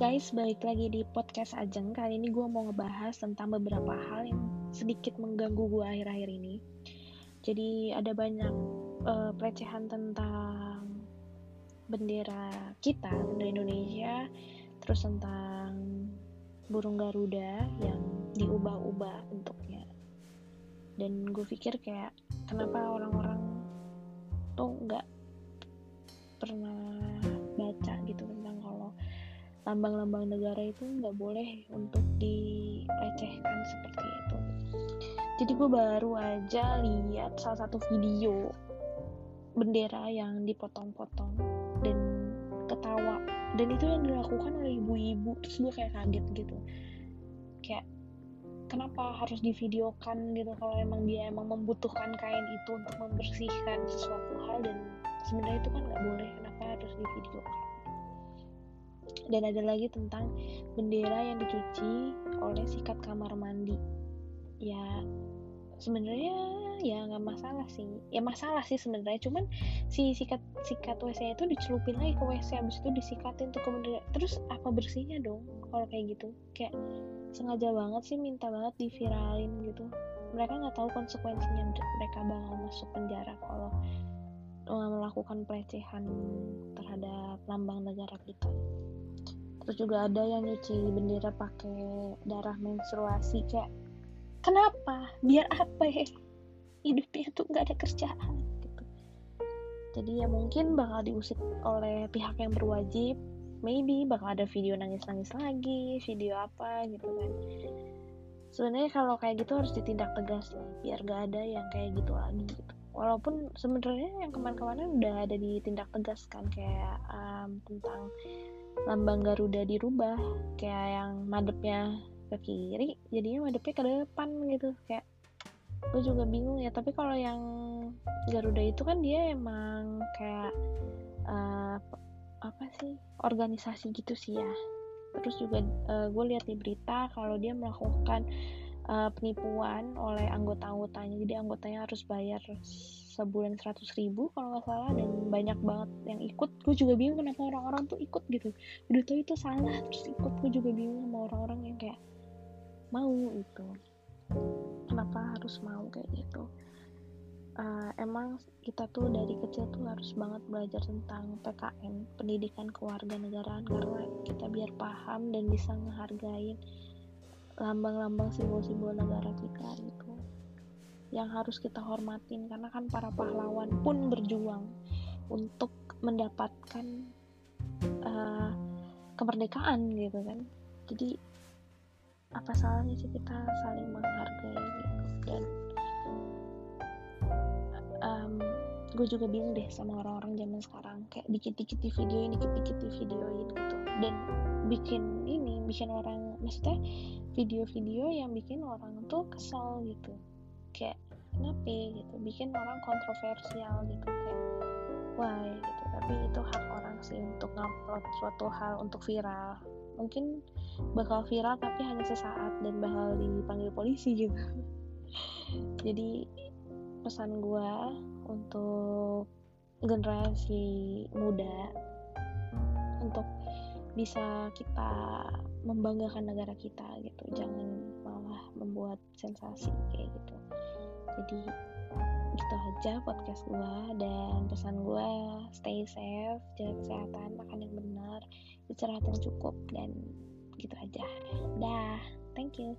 guys, balik lagi di podcast Ajeng. Kali ini gue mau ngebahas tentang beberapa hal yang sedikit mengganggu gue akhir-akhir ini. Jadi ada banyak uh, pelecehan tentang bendera kita, bendera Indonesia, terus tentang burung Garuda yang diubah-ubah bentuknya. Dan gue pikir kayak kenapa orang-orang tuh nggak pernah lambang-lambang negara itu nggak boleh untuk dilecehkan seperti itu. Jadi gue baru aja lihat salah satu video bendera yang dipotong-potong dan ketawa. Dan itu yang dilakukan oleh ibu-ibu. Terus gue kayak kaget gitu. Kayak kenapa harus divideokan gitu kalau emang dia emang membutuhkan kain itu untuk membersihkan sesuatu hal dan sebenarnya itu kan nggak boleh. Kenapa harus divideokan dan ada lagi tentang bendera yang dicuci oleh sikat kamar mandi. Ya sebenarnya ya nggak masalah sih. Ya masalah sih sebenarnya. Cuman si sikat sikat wc itu dicelupin lagi ke wc abis itu disikatin tuh ke bendera. Terus apa bersihnya dong kalau kayak gitu? Kayak sengaja banget sih minta banget diviralin gitu. Mereka nggak tahu konsekuensinya. Mereka bakal masuk penjara kalau melakukan pelecehan terhadap lambang negara kita. Terus juga ada yang nyuci bendera pakai darah menstruasi kayak kenapa? Biar apa ya? Hidupnya tuh nggak ada kerjaan gitu. Jadi ya mungkin bakal diusik oleh pihak yang berwajib. Maybe bakal ada video nangis-nangis lagi video apa gitu kan. Sebenarnya kalau kayak gitu harus ditindak tegas biar gak ada yang kayak gitu lagi gitu walaupun sebenarnya yang kemarin-kemarin udah ada ditindak tegas kan kayak um, tentang lambang Garuda dirubah kayak yang madepnya ke kiri jadinya madepnya ke depan gitu kayak gue juga bingung ya. Tapi kalau yang Garuda itu kan dia emang kayak uh, apa sih organisasi gitu sih ya. Terus juga uh, gue lihat di berita kalau dia melakukan uh, penipuan oleh anggota-anggotanya. Jadi anggotanya harus bayar sebulan 100 ribu kalau nggak salah dan banyak banget yang ikut. Gue juga bingung kenapa orang-orang tuh ikut gitu. Udah tau itu salah terus ikut. Gue juga bingung sama orang-orang yang kayak mau itu kenapa harus mau kayak gitu? Uh, emang kita tuh dari kecil tuh harus banget belajar tentang PKN pendidikan kewarganegaraan. Karena kita biar paham dan bisa ngehargain lambang-lambang simbol-simbol negara kita gitu yang harus kita hormatin. Karena kan para pahlawan pun berjuang untuk mendapatkan uh, kemerdekaan gitu kan. Jadi apa salahnya sih kita saling gue juga bingung deh sama orang-orang zaman sekarang. Kayak dikit-dikit di videoin dikit-dikit di videoin gitu. Dan bikin ini bikin orang maksudnya video-video yang bikin orang tuh kesel gitu. Kayak kenapa gitu. Bikin orang kontroversial gitu kayak why? gitu. Tapi itu hak orang sih untuk ngupload suatu hal untuk viral. Mungkin bakal viral tapi hanya sesaat dan bakal dipanggil polisi gitu. Jadi pesan gue untuk generasi muda untuk bisa kita membanggakan negara kita gitu. Jangan malah membuat sensasi kayak gitu. Jadi gitu aja podcast gue dan pesan gue stay safe jaga kesehatan makan yang benar istirahat yang cukup dan gitu aja. Dah thank you